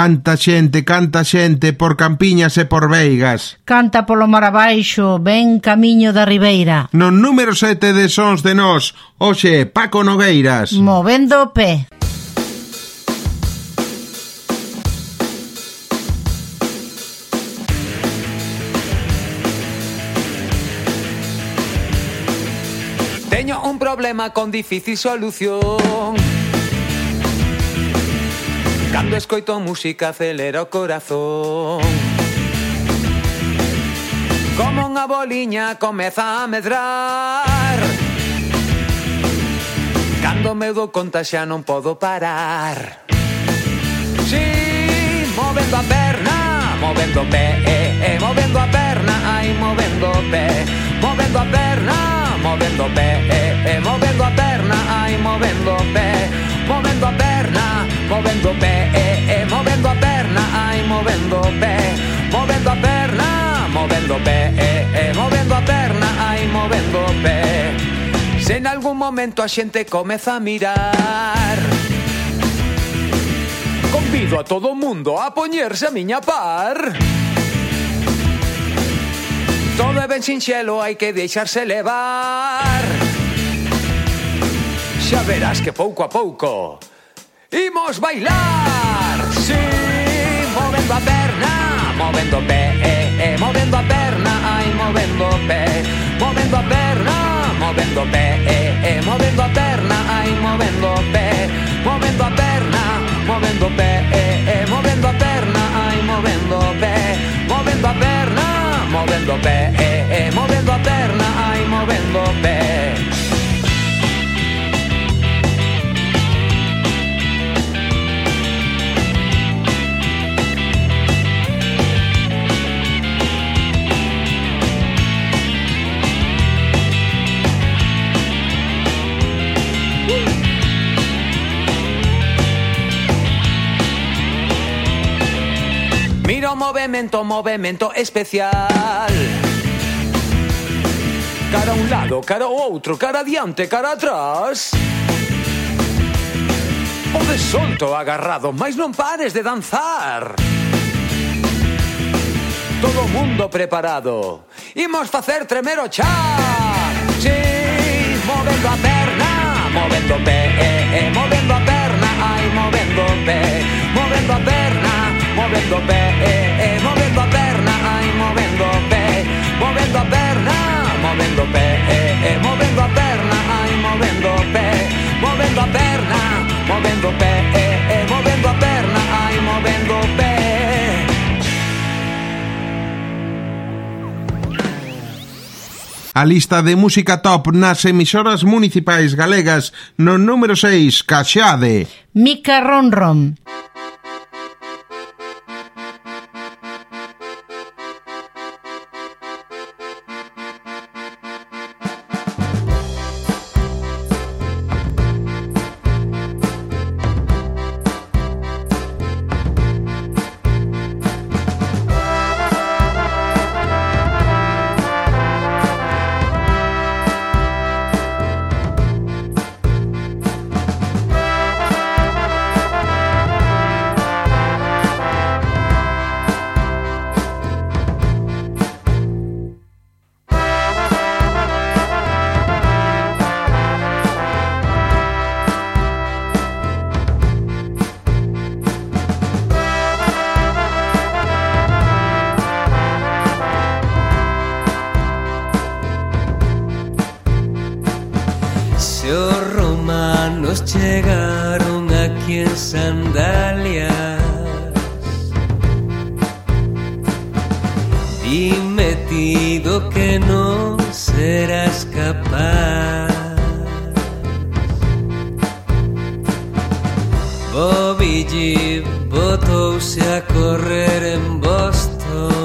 Canta xente, canta xente por Campiñas e por Veigas. Canta polo mar abaixo, ben camiño da Ribeira. No número 7 de Sons de Nós, hoxe Paco Nogueiras. Movendo o pé. Teño un problema con difícil solución Cando escoito música acelera o corazón. Como unha boliña comeza a medrar. Cando me dou conta xa non podo parar. Si, movendo a perna Movendo o pé, eh, eh, movendo a perna Ai, movendo o pé. Movendo a perna, movendo o pé, eh, eh, movendo a perna Ai, movendo o pé movendo a perna, movendo pé, eh, eh, movendo a perna, ay, movendo pé, movendo a perna, movendo pé, eh, eh, movendo a perna, ay, movendo pé. Se en algún momento a xente comeza a mirar Convido a todo mundo a poñerse a miña par Todo é ben sinxelo, hai que deixarse levar xa verás que pouco a pouco Imos bailar, sí, movendo a perna Movendo o pé, eh, eh, movendo a perna Ai, movendo o pé, movendo a perna Movendo o pé, eh, eh, movendo a perna Ai, movendo o pé, movendo a perna Movendo o pé, eh, eh, movendo a perna Ai, movendo o pé, movendo a perna Movendo o pé, eh, eh, movendo a perna Ai, movendo o pé Pero movemento, movemento especial. Cara a un lado, cara ao outro, cara adiante, cara atrás. O de solto agarrado, mais non pares de danzar. Todo mundo preparado. Imos facer tremer o chat Sí, movendo a perna Movendo o pé, eh, eh, movendo a perna. Ai, movendo o pé, movendo a perna movendo pé, eh, eh, moviendo perna, ay, pé, movendo a perna, movendo pé, eh, eh, a perna, ai, movendo pé, movendo a perna, movendo pé, eh, eh, a perna, ai, movendo pé. A lista de música top nas emisoras municipais galegas no número 6, Caxade. Mica Ronron. Ron. Botouse a correr en Boston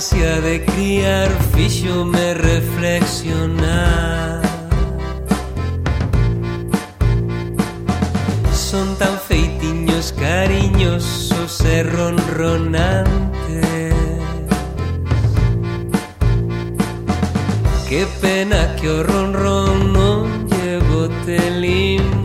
ansia de criar fíxome reflexionar Son tan feitiños, cariñosos e ronronantes Que pena que ronron non llevo te limo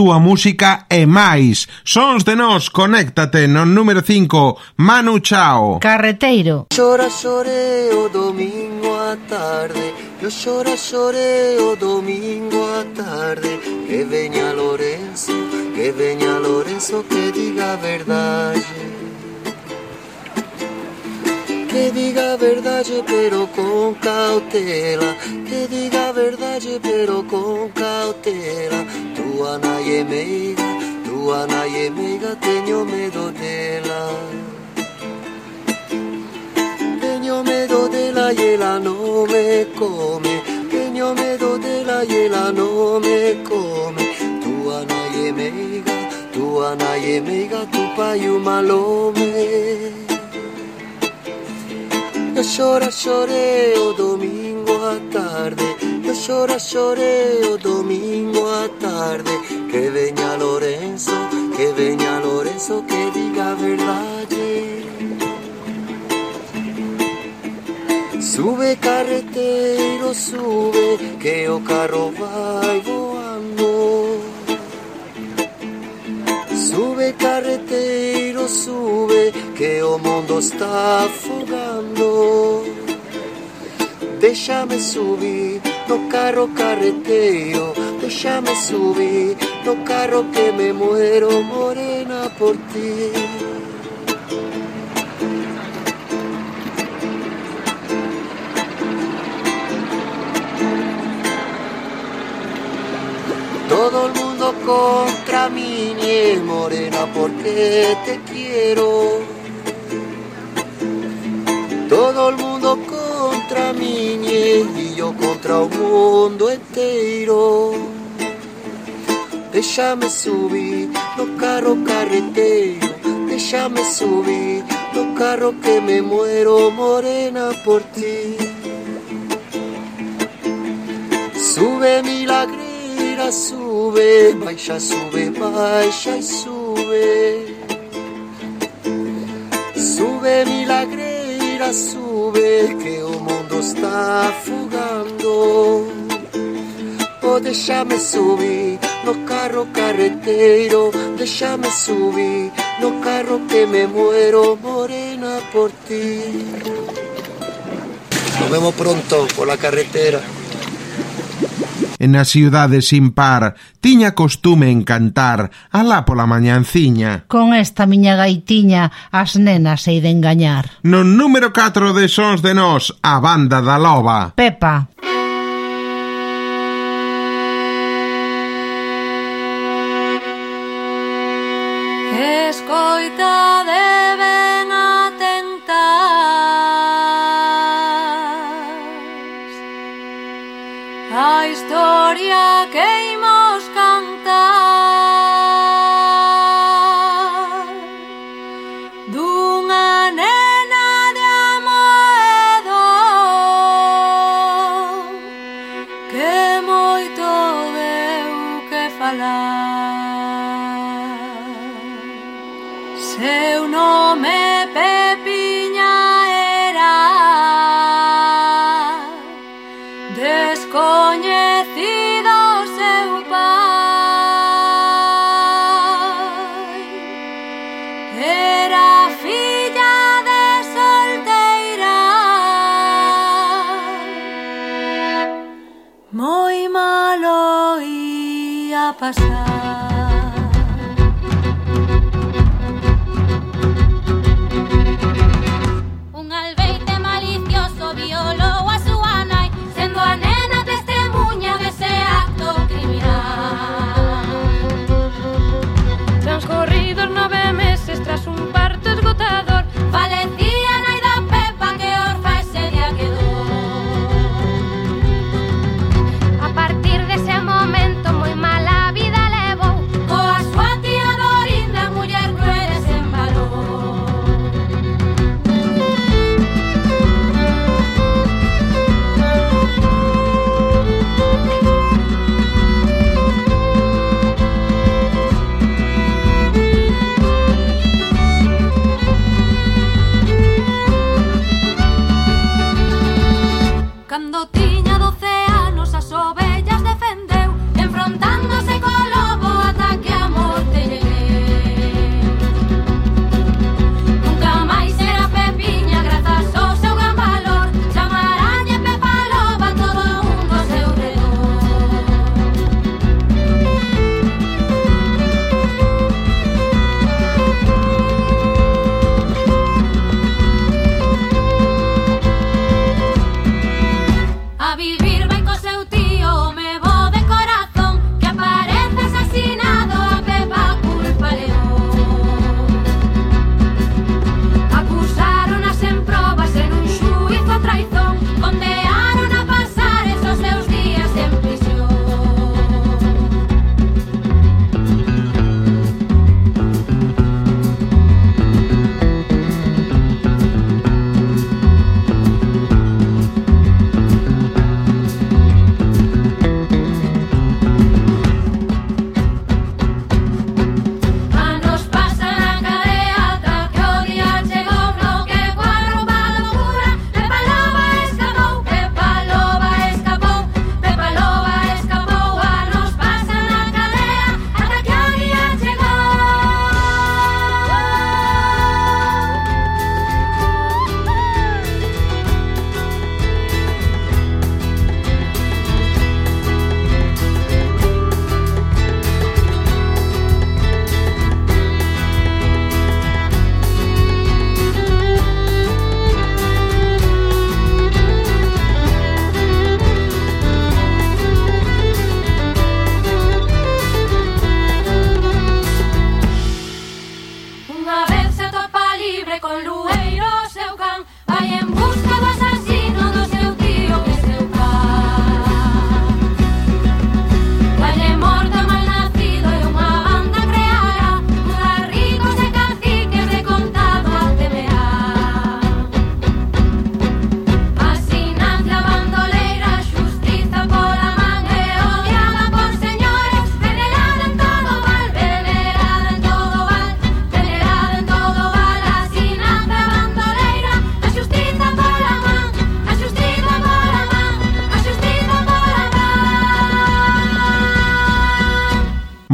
túa música e máis. Sons de nós, conéctate no número 5, Manu Chao. Carreteiro. Xora xore o domingo a tarde, yo xora xore o domingo a tarde, que veña Lorenzo, que veña Lorenzo que diga verdade. Que diga verdad, pero con cautela. Que diga verdad, pero con cautela. tu Tua nayemeiga, tua nayemeiga, tenho medo dela. Tenho medo dela e ela não me come. Tenho medo dela e ela não me come. Tua nayemeiga, tua nayemeiga, tu pai malome llora, lloré o domingo a tarde. Yo llora, lloré o domingo a tarde. Que veña Lorenzo, que veña Lorenzo Que diga verdade Sube carreteiro, sube, que o carro vai voando. Sube carreteiro, sube, que o mundo está afogando. Déjame subir no carro carreteiro, déjame subir no carro que me muero morena por ti. Todo el mundo contra mí, nie morena, porque te quiero. Todo el mundo contra mí, y yo contra un mundo entero. Déjame subir, no carro carretero, déjame subir, no carro que me muero morena por ti. Sube milagrera, sube, baixa, sube, baixa y. Sube milagreira, sube, que o mundo está afogando. Oh, déjame subir no carro carreteiro, déjame subir no carro que me muero morena por ti. Nos vemos pronto por la carretera. e na ciudade sin par tiña costume en cantar alá pola mañanciña. Con esta miña gaitiña as nenas se iden gañar. No número 4 de Sons de Nós, a banda da loba. Pepa. Escoita de gloria que violón.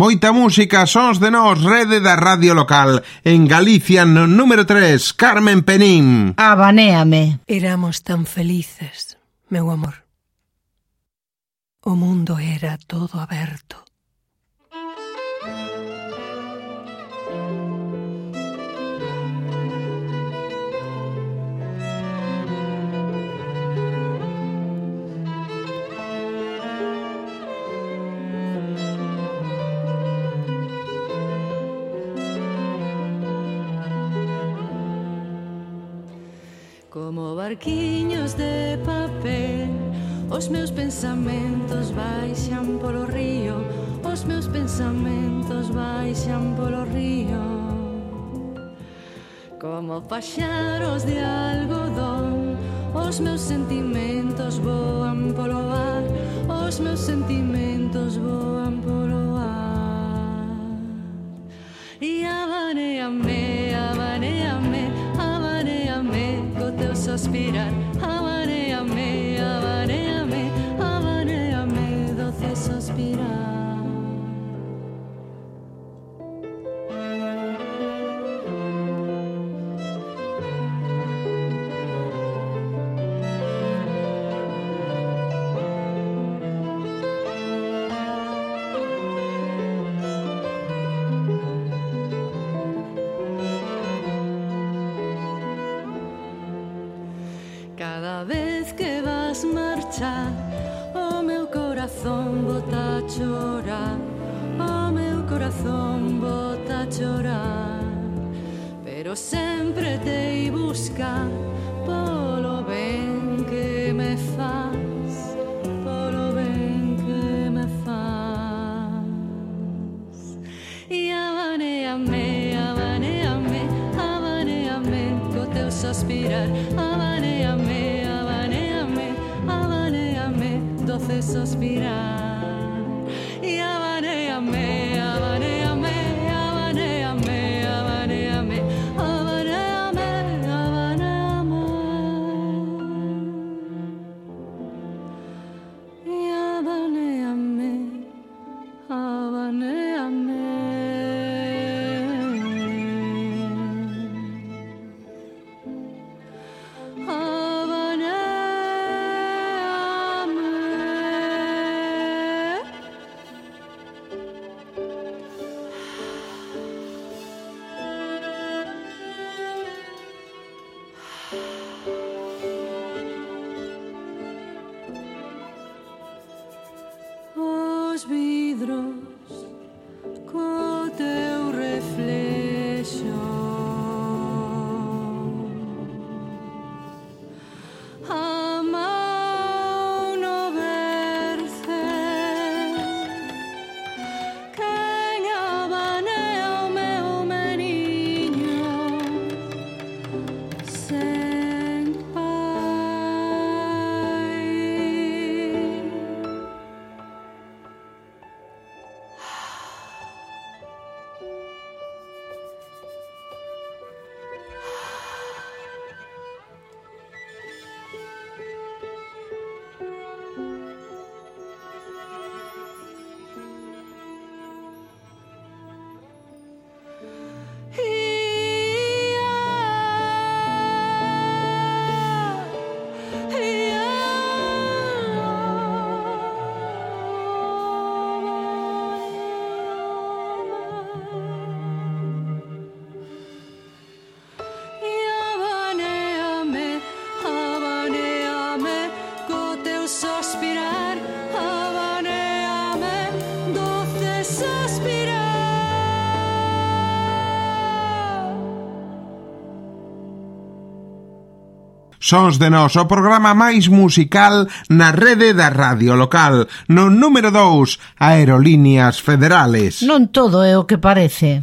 moita música, sons de nós, rede da radio local. En Galicia, no número 3, Carmen Penín. Abanéame. Éramos tan felices, meu amor. O mundo era todo aberto. barquiños de papel. Os meus pensamentos baixan polo río. Os meus pensamentos baixan polo río. Como paxaros de algodón Os meus sentimentos voan polo ar Os meus sentimentos voan polo sospirar. Amar suspirar Sen Sons de Nós, o programa máis musical na rede da radio local. No número 2, Aerolíneas Federales. Non todo é o que parece.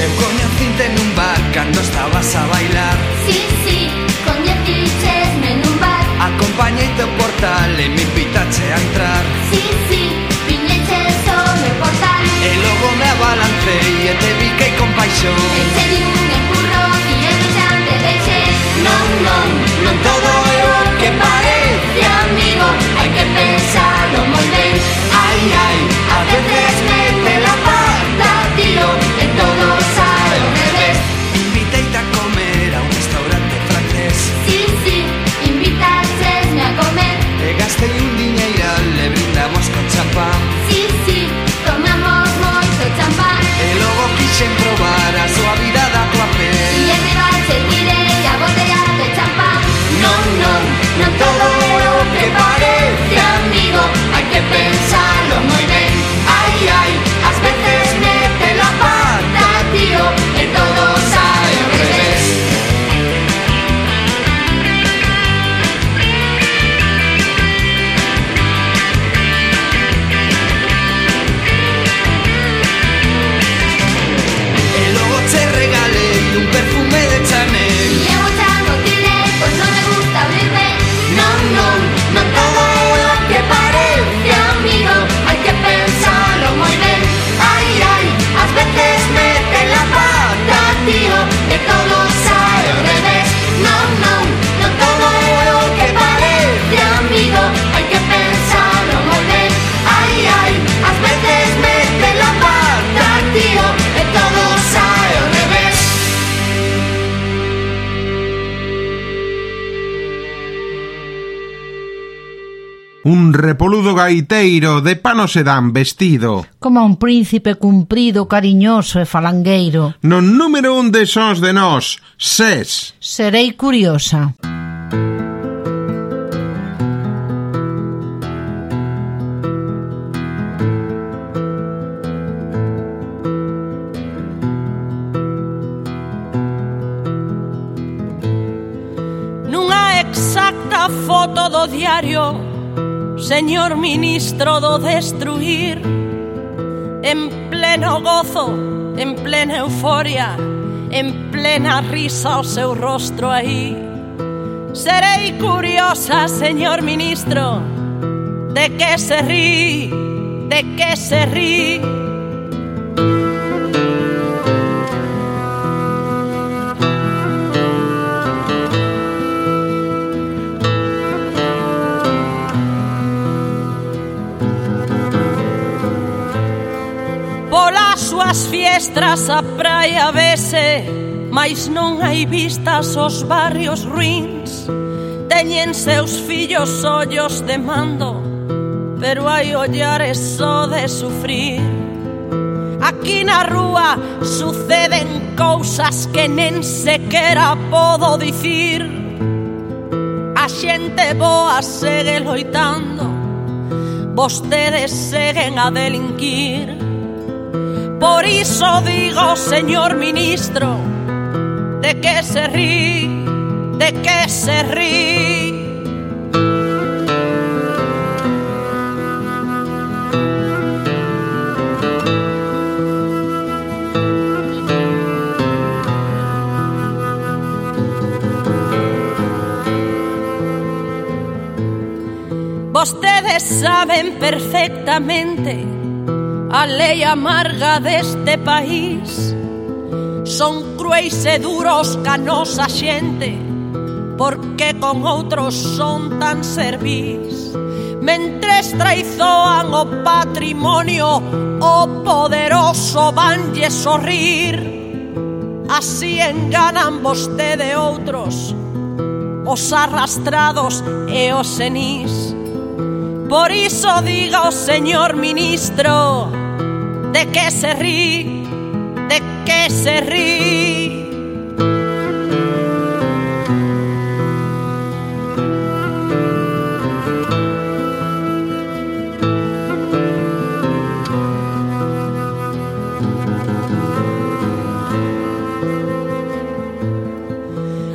Eu coñecinte nun bar cando estabas a bailar. Sí, sí, coñecichesme nun bar. Acompañeite o portal e me invitache a entrar. Sí, sí, viñeches o meu portal. E logo me abalancei e te vi que con paixón. Un repoludo gaiteiro de pano sedán vestido. Como un príncipe cumprido, cariñoso e falangueiro. No número un de sons de nós, SES. Serei curiosa. Nunha exacta foto do diario Señor ministro do destruir En pleno gozo, en plena euforia En plena risa o seu rostro aí. Serei curiosa, señor ministro De que se rí, de que se rí As fiestras a praia vese Mais non hai vistas os barrios ruins. Teñen seus fillos ollos de mando Pero hai ollares só de sufrir. Aquí na rúa suceden cousas que nen sequera podo dicir. A xente boa segue loitando Vostedes seguen a delinquir. Por iso digo, señor ministro, de que se rí, de que se rí. Vostedes saben perfectamente a lei amarga deste país. Son cruéis e duros ca nosa xente Porque con outros son tan servís Mentres traizoan o patrimonio O poderoso vanlle sorrir. Así enganan vostede outros Os arrastrados e os senís. Por iso diga o señor ministro ¿De que se rí? ¿De que se rí?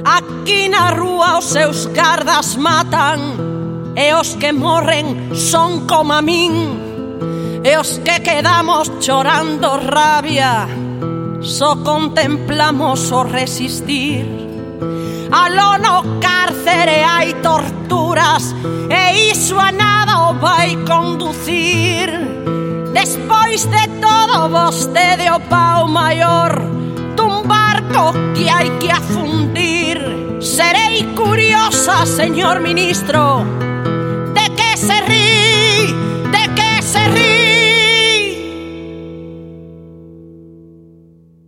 Aquí na rúa os seus gardas matan E os que morren son como a min E os que quedamos chorando rabia Só contemplamos o resistir. Aló no cárcere hai torturas E iso a nada o vai conducir. Despois de todo vostede o pau maior Dun barco que hai que afundir. Serei curiosa, señor ministro